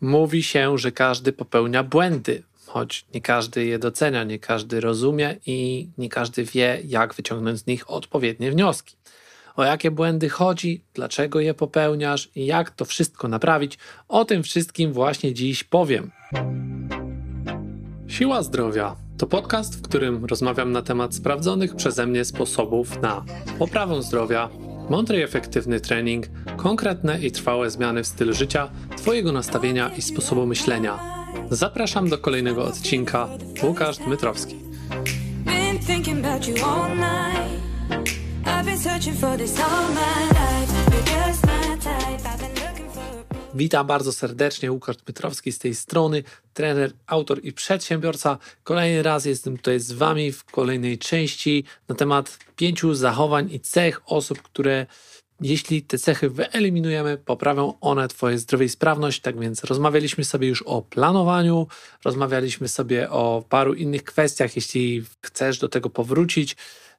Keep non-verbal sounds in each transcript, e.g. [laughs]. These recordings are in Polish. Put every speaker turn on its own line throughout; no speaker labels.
Mówi się, że każdy popełnia błędy, choć nie każdy je docenia, nie każdy rozumie i nie każdy wie, jak wyciągnąć z nich odpowiednie wnioski. O jakie błędy chodzi, dlaczego je popełniasz i jak to wszystko naprawić, o tym wszystkim właśnie dziś powiem. Siła zdrowia to podcast, w którym rozmawiam na temat sprawdzonych przeze mnie sposobów na poprawę zdrowia, mądry i efektywny trening, konkretne i trwałe zmiany w stylu życia, Twojego nastawienia i sposobu myślenia. Zapraszam do kolejnego odcinka. Łukasz Dmytrowski. Witam bardzo serdecznie, Łukasz Dmytrowski z tej strony, trener, autor i przedsiębiorca. Kolejny raz jestem tutaj z Wami w kolejnej części na temat pięciu zachowań i cech osób, które jeśli te cechy wyeliminujemy, poprawią one Twoje zdrowie i sprawność. Tak więc rozmawialiśmy sobie już o planowaniu, rozmawialiśmy sobie o paru innych kwestiach. Jeśli chcesz do tego powrócić,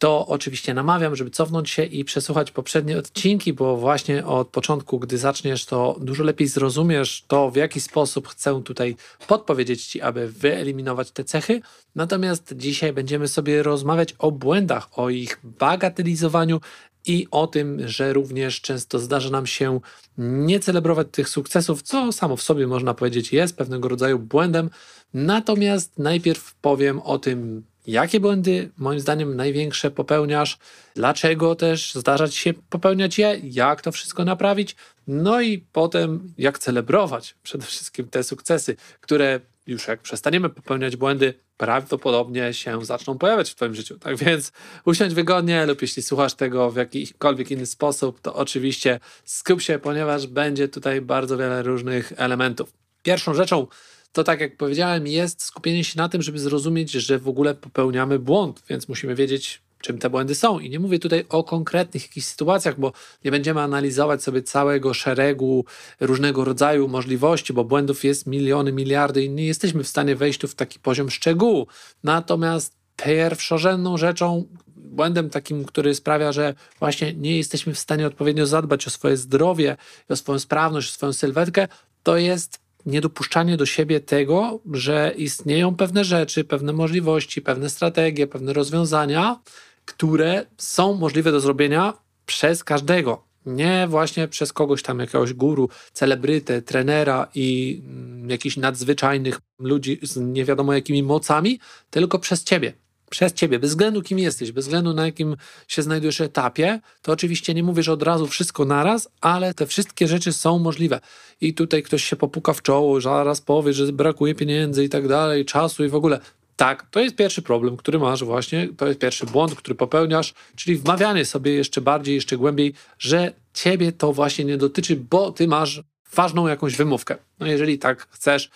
to oczywiście namawiam, żeby cofnąć się i przesłuchać poprzednie odcinki, bo właśnie od początku, gdy zaczniesz, to dużo lepiej zrozumiesz to, w jaki sposób chcę tutaj podpowiedzieć Ci, aby wyeliminować te cechy. Natomiast dzisiaj będziemy sobie rozmawiać o błędach, o ich bagatelizowaniu i o tym, że również często zdarza nam się nie celebrować tych sukcesów, co samo w sobie można powiedzieć jest pewnego rodzaju błędem. Natomiast najpierw powiem o tym, jakie błędy moim zdaniem największe popełniasz, dlaczego też zdarza ci się popełniać je, jak to wszystko naprawić, no i potem jak celebrować przede wszystkim te sukcesy, które już jak przestaniemy popełniać błędy, prawdopodobnie się zaczną pojawiać w Twoim życiu. Tak więc usiądź wygodnie lub jeśli słuchasz tego w jakikolwiek inny sposób, to oczywiście skup się, ponieważ będzie tutaj bardzo wiele różnych elementów. Pierwszą rzeczą, to tak jak powiedziałem, jest skupienie się na tym, żeby zrozumieć, że w ogóle popełniamy błąd, więc musimy wiedzieć, czym te błędy są. I nie mówię tutaj o konkretnych jakichś sytuacjach, bo nie będziemy analizować sobie całego szeregu różnego rodzaju możliwości, bo błędów jest miliony, miliardy i nie jesteśmy w stanie wejść tu w taki poziom szczegółu. Natomiast pierwszorzędną rzeczą, błędem takim, który sprawia, że właśnie nie jesteśmy w stanie odpowiednio zadbać o swoje zdrowie, o swoją sprawność, o swoją sylwetkę, to jest niedopuszczanie do siebie tego, że istnieją pewne rzeczy, pewne możliwości, pewne strategie, pewne rozwiązania, które są możliwe do zrobienia przez każdego. Nie właśnie przez kogoś tam, jakiegoś guru, celebrytę, trenera i mm, jakichś nadzwyczajnych ludzi z nie wiadomo jakimi mocami, tylko przez ciebie przez ciebie, bez względu kim jesteś, bez względu na jakim się znajdujesz etapie, to oczywiście nie mówisz od razu wszystko naraz, ale te wszystkie rzeczy są możliwe. I tutaj ktoś się popuka w czoło, zaraz powie, że brakuje pieniędzy i tak dalej, czasu i w ogóle. Tak, to jest pierwszy problem, który masz właśnie, to jest pierwszy błąd, który popełniasz, czyli wmawianie sobie jeszcze bardziej, jeszcze głębiej, że ciebie to właśnie nie dotyczy, bo ty masz ważną jakąś wymówkę. No jeżeli tak chcesz,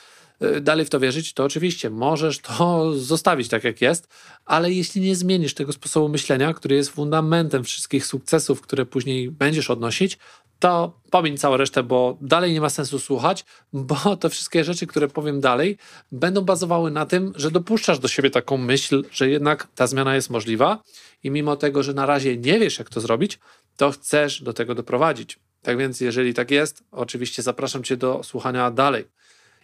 dalej w to wierzyć, to oczywiście możesz to [laughs] zostawić tak, jak jest, ale jeśli nie zmienisz tego sposobu myślenia, który jest fundamentem wszystkich sukcesów, które później będziesz odnosić, to pomiń całą resztę, bo dalej nie ma sensu słuchać, [laughs] bo te wszystkie rzeczy, które powiem dalej, będą bazowały na tym, że dopuszczasz do siebie taką myśl, że jednak ta zmiana jest możliwa i mimo tego, że na razie nie wiesz, jak to zrobić, to chcesz do tego doprowadzić. Tak więc, jeżeli tak jest, oczywiście zapraszam Cię do słuchania dalej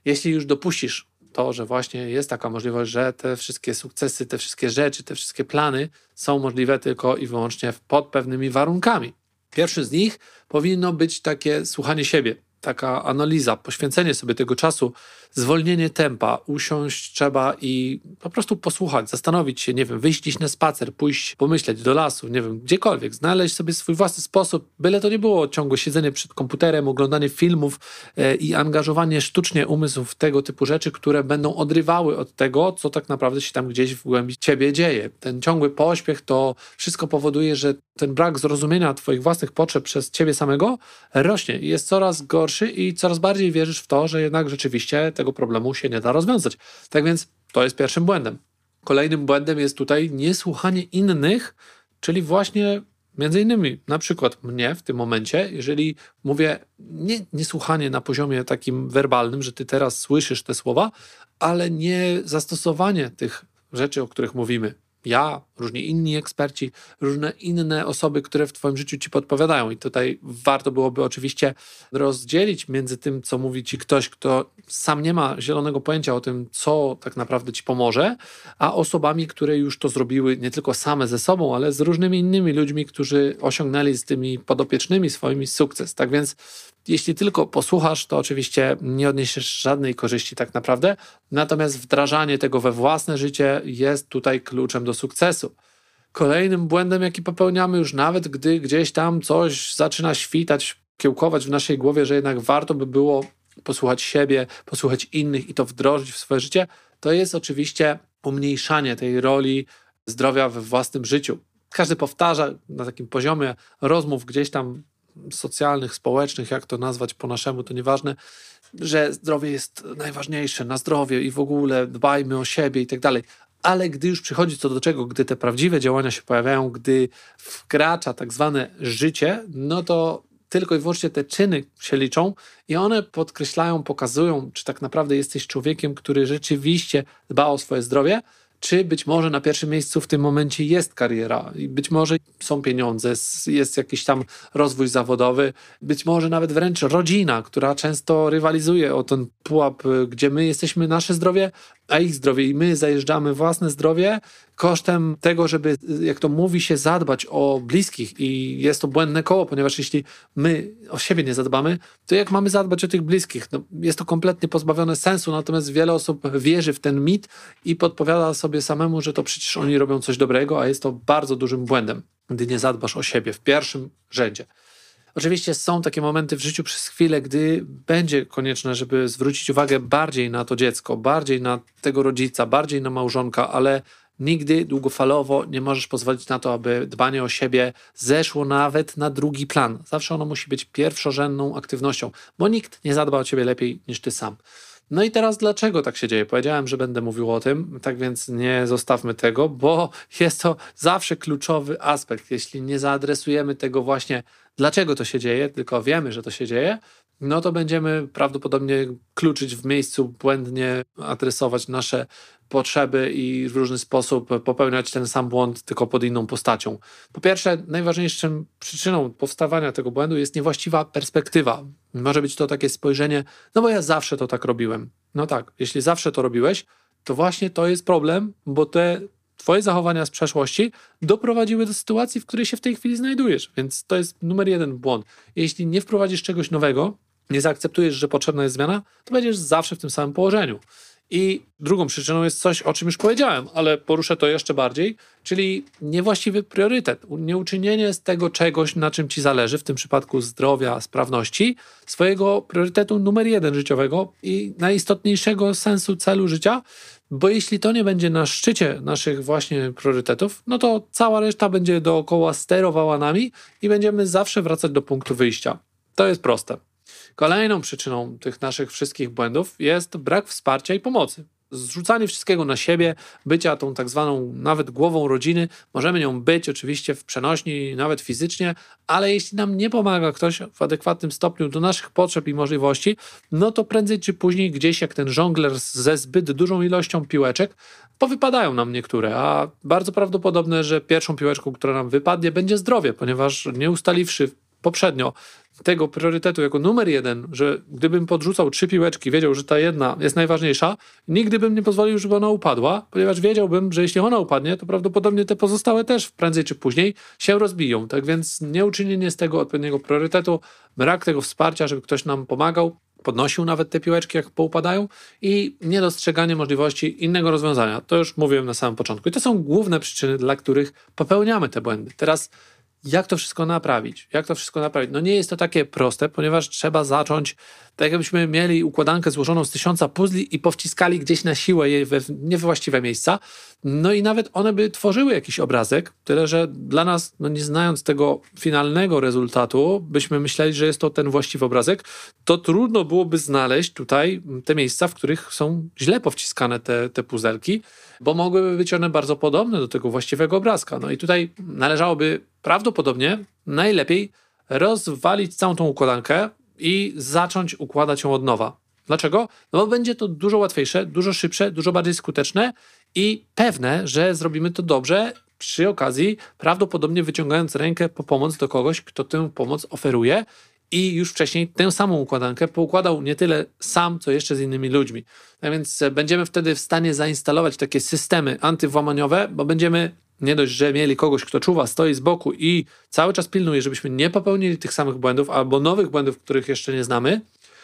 jeśli już dopuścisz to, że właśnie jest taka możliwość, że te wszystkie sukcesy, te wszystkie rzeczy, te wszystkie plany są możliwe tylko i wyłącznie pod pewnymi warunkami. Pierwszy z nich powinno być takie słuchanie siebie, taka analiza, poświęcenie sobie tego czasu, zwolnienie tempa, usiąść trzeba i po prostu posłuchać, zastanowić się, nie wiem, wyjść gdzieś na spacer, pójść, pomyśleć do lasu, nie wiem, gdziekolwiek, znaleźć sobie swój własny sposób, byle to nie było ciągłe siedzenie przed komputerem, oglądanie filmów e, i angażowanie sztucznie umysłu w tego typu rzeczy, które będą odrywały od tego, co tak naprawdę się tam gdzieś w głębi ciebie dzieje. Ten ciągły pośpiech to wszystko powoduje, że ten brak zrozumienia twoich własnych potrzeb przez ciebie samego rośnie i jest coraz gorszy i coraz bardziej wierzysz w to, że jednak rzeczywiście tego problemu się nie da rozwiązać. Tak więc to jest pierwszym błędem. Kolejnym błędem jest tutaj niesłuchanie innych, czyli właśnie między innymi na przykład mnie w tym momencie, jeżeli mówię nie, niesłuchanie na poziomie takim werbalnym, że ty teraz słyszysz te słowa, ale nie zastosowanie tych rzeczy, o których mówimy. Ja, różni inni eksperci, różne inne osoby, które w Twoim życiu Ci podpowiadają. I tutaj warto byłoby oczywiście rozdzielić między tym, co mówi Ci ktoś, kto sam nie ma zielonego pojęcia o tym, co tak naprawdę Ci pomoże, a osobami, które już to zrobiły nie tylko same ze sobą, ale z różnymi innymi ludźmi, którzy osiągnęli z tymi podopiecznymi swoimi sukces. Tak więc jeśli tylko posłuchasz, to oczywiście nie odniesiesz żadnej korzyści tak naprawdę, natomiast wdrażanie tego we własne życie jest tutaj kluczem do sukcesu. Kolejnym błędem, jaki popełniamy już nawet, gdy gdzieś tam coś zaczyna świtać, kiełkować w naszej głowie, że jednak warto by było posłuchać siebie, posłuchać innych i to wdrożyć w swoje życie, to jest oczywiście umniejszanie tej roli zdrowia we własnym życiu. Każdy powtarza na takim poziomie rozmów gdzieś tam socjalnych, społecznych, jak to nazwać po naszemu, to nieważne, że zdrowie jest najważniejsze, na zdrowie i w ogóle dbajmy o siebie i tak dalej. Ale gdy już przychodzi co do czego, gdy te prawdziwe działania się pojawiają, gdy wkracza tak zwane życie, no to tylko i wyłącznie te czyny się liczą i one podkreślają, pokazują, czy tak naprawdę jesteś człowiekiem, który rzeczywiście dba o swoje zdrowie, czy być może na pierwszym miejscu w tym momencie jest kariera? I być może są pieniądze, jest jakiś tam rozwój zawodowy, być może nawet wręcz rodzina, która często rywalizuje o ten pułap, gdzie my jesteśmy nasze zdrowie, a ich zdrowie i my zajeżdżamy własne zdrowie kosztem tego, żeby, jak to mówi się, zadbać o bliskich i jest to błędne koło, ponieważ jeśli my o siebie nie zadbamy, to jak mamy zadbać o tych bliskich? No, jest to kompletnie pozbawione sensu, natomiast wiele osób wierzy w ten mit i podpowiada sobie samemu, że to przecież oni robią coś dobrego, a jest to bardzo dużym błędem, gdy nie zadbasz o siebie w pierwszym rzędzie. Oczywiście są takie momenty w życiu przez chwilę, gdy będzie konieczne, żeby zwrócić uwagę bardziej na to dziecko, bardziej na tego rodzica, bardziej na małżonka, ale nigdy długofalowo nie możesz pozwolić na to, aby dbanie o siebie zeszło nawet na drugi plan. Zawsze ono musi być pierwszorzędną aktywnością, bo nikt nie zadba o ciebie lepiej niż ty sam. No i teraz dlaczego tak się dzieje? Powiedziałem, że będę mówił o tym, tak więc nie zostawmy tego, bo jest to zawsze kluczowy aspekt. Jeśli nie zaadresujemy tego właśnie, dlaczego to się dzieje, tylko wiemy, że to się dzieje, no to będziemy prawdopodobnie kluczyć w miejscu, błędnie adresować nasze potrzeby i w różny sposób popełniać ten sam błąd, tylko pod inną postacią. Po pierwsze, najważniejszą przyczyną powstawania tego błędu jest niewłaściwa perspektywa. Może być to takie spojrzenie, no bo ja zawsze to tak robiłem. No tak, jeśli zawsze to robiłeś, to właśnie to jest problem, bo te Twoje zachowania z przeszłości doprowadziły do sytuacji, w której się w tej chwili znajdujesz. Więc to jest numer jeden błąd. Jeśli nie wprowadzisz czegoś nowego, nie zaakceptujesz, że potrzebna jest zmiana, to będziesz zawsze w tym samym położeniu. I drugą przyczyną jest coś, o czym już powiedziałem, ale poruszę to jeszcze bardziej, czyli niewłaściwy priorytet, nieuczynienie z tego czegoś, na czym ci zależy, w tym przypadku zdrowia, sprawności, swojego priorytetu numer jeden życiowego i najistotniejszego sensu celu życia, bo jeśli to nie będzie na szczycie naszych właśnie priorytetów, no to cała reszta będzie dookoła sterowała nami i będziemy zawsze wracać do punktu wyjścia. To jest proste. Kolejną przyczyną tych naszych wszystkich błędów jest brak wsparcia i pomocy. Zrzucanie wszystkiego na siebie, bycia tą tak zwaną nawet głową rodziny, możemy nią być oczywiście w przenośni, nawet fizycznie, ale jeśli nam nie pomaga ktoś w adekwatnym stopniu do naszych potrzeb i możliwości, no to prędzej czy później gdzieś jak ten żongler ze zbyt dużą ilością piłeczek, powypadają nam niektóre, a bardzo prawdopodobne, że pierwszą piłeczką, która nam wypadnie, będzie zdrowie, ponieważ nie ustaliwszy poprzednio tego priorytetu jako numer jeden, że gdybym podrzucał trzy piłeczki, wiedział, że ta jedna jest najważniejsza, nigdy bym nie pozwolił, żeby ona upadła, ponieważ wiedziałbym, że jeśli ona upadnie, to prawdopodobnie te pozostałe też prędzej czy później się rozbiją. Tak więc nieuczynienie z tego odpowiedniego priorytetu, brak tego wsparcia, żeby ktoś nam pomagał, podnosił nawet te piłeczki, jak poupadają i niedostrzeganie możliwości innego rozwiązania. To już mówiłem na samym początku. I to są główne przyczyny, dla których popełniamy te błędy. Teraz jak to wszystko naprawić? Jak to wszystko naprawić? No nie jest to takie proste, ponieważ trzeba zacząć, tak jakbyśmy mieli układankę złożoną z tysiąca puzli i powciskali gdzieś na siłę je we niewłaściwe miejsca. No i nawet one by tworzyły jakiś obrazek, tyle że dla nas, no nie znając tego finalnego rezultatu, byśmy myśleli, że jest to ten właściwy obrazek, to trudno byłoby znaleźć tutaj te miejsca, w których są źle powciskane te, te puzelki, bo mogłyby być one bardzo podobne do tego właściwego obrazka. No i tutaj należałoby prawdopodobnie najlepiej rozwalić całą tą układankę i zacząć układać ją od nowa. Dlaczego? No bo będzie to dużo łatwiejsze, dużo szybsze, dużo bardziej skuteczne i pewne, że zrobimy to dobrze. Przy okazji, prawdopodobnie wyciągając rękę po pomoc do kogoś, kto tę pomoc oferuje, i już wcześniej tę samą układankę poukładał nie tyle sam, co jeszcze z innymi ludźmi. A więc będziemy wtedy w stanie zainstalować takie systemy antywłamaniowe, bo będziemy nie dość, że mieli kogoś, kto czuwa, stoi z boku i cały czas pilnuje, żebyśmy nie popełnili tych samych błędów albo nowych błędów, których jeszcze nie znamy,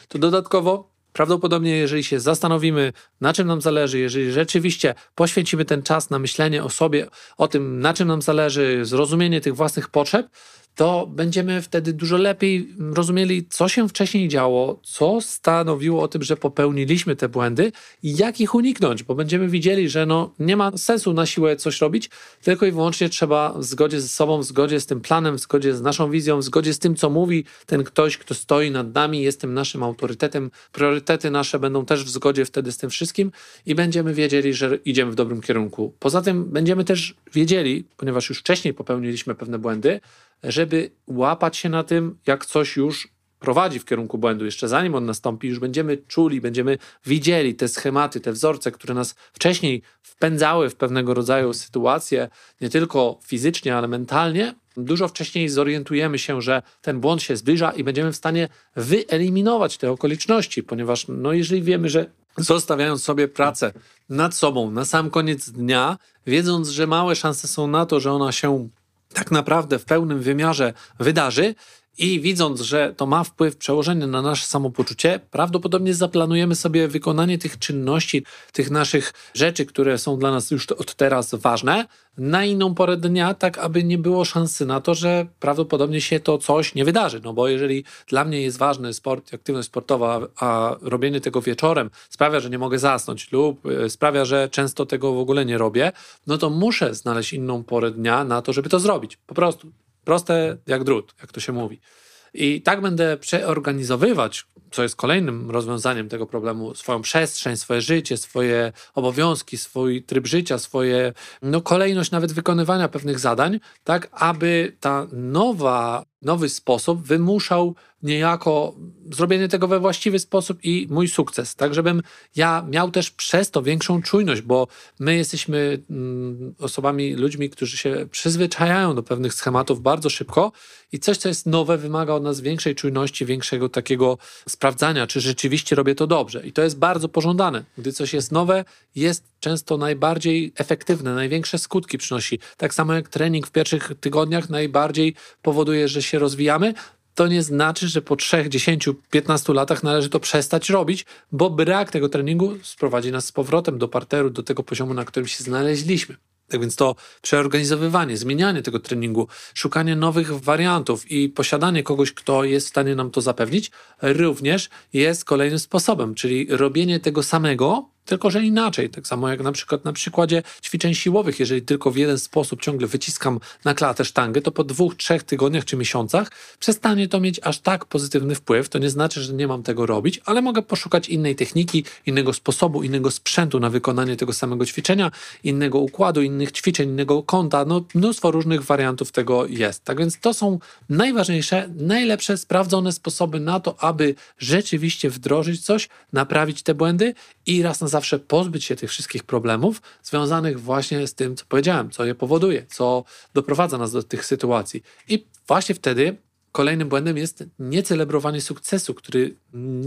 to dodatkowo prawdopodobnie, jeżeli się zastanowimy, na czym nam zależy, jeżeli rzeczywiście poświęcimy ten czas na myślenie o sobie, o tym, na czym nam zależy, zrozumienie tych własnych potrzeb, to będziemy wtedy dużo lepiej rozumieli, co się wcześniej działo, co stanowiło o tym, że popełniliśmy te błędy i jak ich uniknąć, bo będziemy widzieli, że no, nie ma sensu na siłę coś robić, tylko i wyłącznie trzeba w zgodzie ze sobą, w zgodzie z tym planem, w zgodzie z naszą wizją, w zgodzie z tym, co mówi ten ktoś, kto stoi nad nami, jest tym naszym autorytetem. Priorytety nasze będą też w zgodzie wtedy z tym wszystkim i będziemy wiedzieli, że idziemy w dobrym kierunku. Poza tym będziemy też wiedzieli, ponieważ już wcześniej popełniliśmy pewne błędy, żeby łapać się na tym, jak coś już prowadzi w kierunku błędu, jeszcze zanim on nastąpi, już będziemy czuli, będziemy widzieli te schematy, te wzorce, które nas wcześniej wpędzały w pewnego rodzaju sytuacje, nie tylko fizycznie, ale mentalnie. Dużo wcześniej zorientujemy się, że ten błąd się zbliża i będziemy w stanie wyeliminować te okoliczności, ponieważ no, jeżeli wiemy, że zostawiając sobie pracę nad sobą na sam koniec dnia, wiedząc, że małe szanse są na to, że ona się tak naprawdę w pełnym wymiarze wydarzy, i widząc, że to ma wpływ, przełożenie na nasze samopoczucie, prawdopodobnie zaplanujemy sobie wykonanie tych czynności, tych naszych rzeczy, które są dla nas już od teraz ważne, na inną porę dnia, tak aby nie było szansy na to, że prawdopodobnie się to coś nie wydarzy. No bo jeżeli dla mnie jest ważny sport, aktywność sportowa, a robienie tego wieczorem sprawia, że nie mogę zasnąć lub e, sprawia, że często tego w ogóle nie robię, no to muszę znaleźć inną porę dnia na to, żeby to zrobić. Po prostu. Proste jak drut, jak to się mówi. I tak będę przeorganizowywać, co jest kolejnym rozwiązaniem tego problemu, swoją przestrzeń, swoje życie, swoje obowiązki, swój tryb życia, swoje no, kolejność nawet wykonywania pewnych zadań, tak aby ta nowa nowy sposób wymuszał niejako zrobienie tego we właściwy sposób i mój sukces. Tak, żebym ja miał też przez to większą czujność, bo my jesteśmy mm, osobami, ludźmi, którzy się przyzwyczajają do pewnych schematów bardzo szybko i coś, co jest nowe, wymaga od nas większej czujności, większego takiego sprawdzania, czy rzeczywiście robię to dobrze. I to jest bardzo pożądane. Gdy coś jest nowe, jest często najbardziej efektywne, największe skutki przynosi. Tak samo jak trening w pierwszych tygodniach najbardziej powoduje, że się rozwijamy, to nie znaczy, że po 3, 10, 15 latach należy to przestać robić, bo brak tego treningu sprowadzi nas z powrotem do parteru, do tego poziomu, na którym się znaleźliśmy. Tak więc to przeorganizowywanie, zmienianie tego treningu, szukanie nowych wariantów i posiadanie kogoś, kto jest w stanie nam to zapewnić, również jest kolejnym sposobem, czyli robienie tego samego, tylko że inaczej. Tak samo jak na przykład na przykładzie ćwiczeń siłowych, jeżeli tylko w jeden sposób ciągle wyciskam na klatę sztangę, to po dwóch, trzech tygodniach czy miesiącach przestanie to mieć aż tak pozytywny wpływ. To nie znaczy, że nie mam tego robić, ale mogę poszukać innej techniki, innego sposobu, innego sprzętu na wykonanie tego samego ćwiczenia, innego układu, innych ćwiczeń, innego kąta. No, mnóstwo różnych wariantów tego jest. Tak więc to są najważniejsze, najlepsze, sprawdzone sposoby na to, aby rzeczywiście wdrożyć coś, naprawić te błędy i raz na zawsze pozbyć się tych wszystkich problemów związanych właśnie z tym, co powiedziałem, co je powoduje, co doprowadza nas do tych sytuacji. I właśnie wtedy kolejnym błędem jest niecelebrowanie sukcesu, który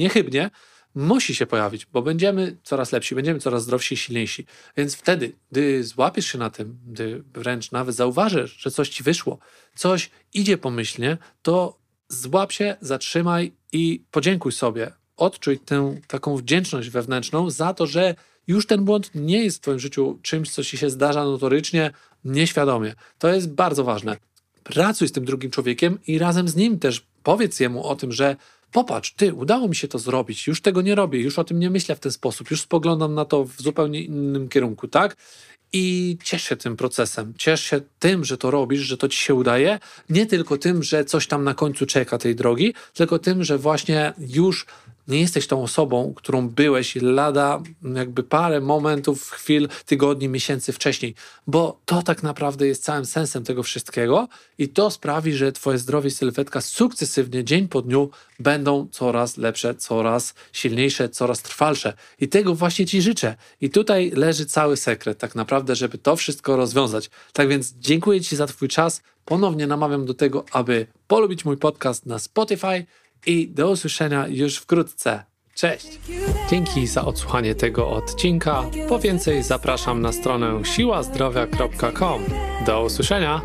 niechybnie musi się pojawić, bo będziemy coraz lepsi, będziemy coraz zdrowsi i silniejsi. Więc wtedy, gdy złapiesz się na tym, gdy wręcz nawet zauważysz, że coś ci wyszło, coś idzie pomyślnie, to złap się, zatrzymaj i podziękuj sobie odczuj tę taką wdzięczność wewnętrzną za to, że już ten błąd nie jest w Twoim życiu czymś, co ci się zdarza notorycznie, nieświadomie. To jest bardzo ważne. Pracuj z tym drugim człowiekiem i razem z nim też powiedz jemu o tym, że popatrz, ty, udało mi się to zrobić, już tego nie robię, już o tym nie myślę w ten sposób, już spoglądam na to w zupełnie innym kierunku, tak? I ciesz się tym procesem, ciesz się tym, że to robisz, że to ci się udaje, nie tylko tym, że coś tam na końcu czeka tej drogi, tylko tym, że właśnie już nie jesteś tą osobą, którą byłeś lada jakby parę momentów, chwil, tygodni, miesięcy wcześniej, bo to tak naprawdę jest całym sensem tego wszystkiego i to sprawi, że twoje zdrowie i sylwetka sukcesywnie, dzień po dniu będą coraz lepsze, coraz silniejsze, coraz trwalsze i tego właśnie ci życzę. I tutaj leży cały sekret tak naprawdę, żeby to wszystko rozwiązać. Tak więc dziękuję ci za twój czas. Ponownie namawiam do tego, aby polubić mój podcast na Spotify i do usłyszenia już wkrótce. Cześć! Dzięki za odsłuchanie tego odcinka. Po więcej zapraszam na stronę siłazdrowia.com. Do usłyszenia!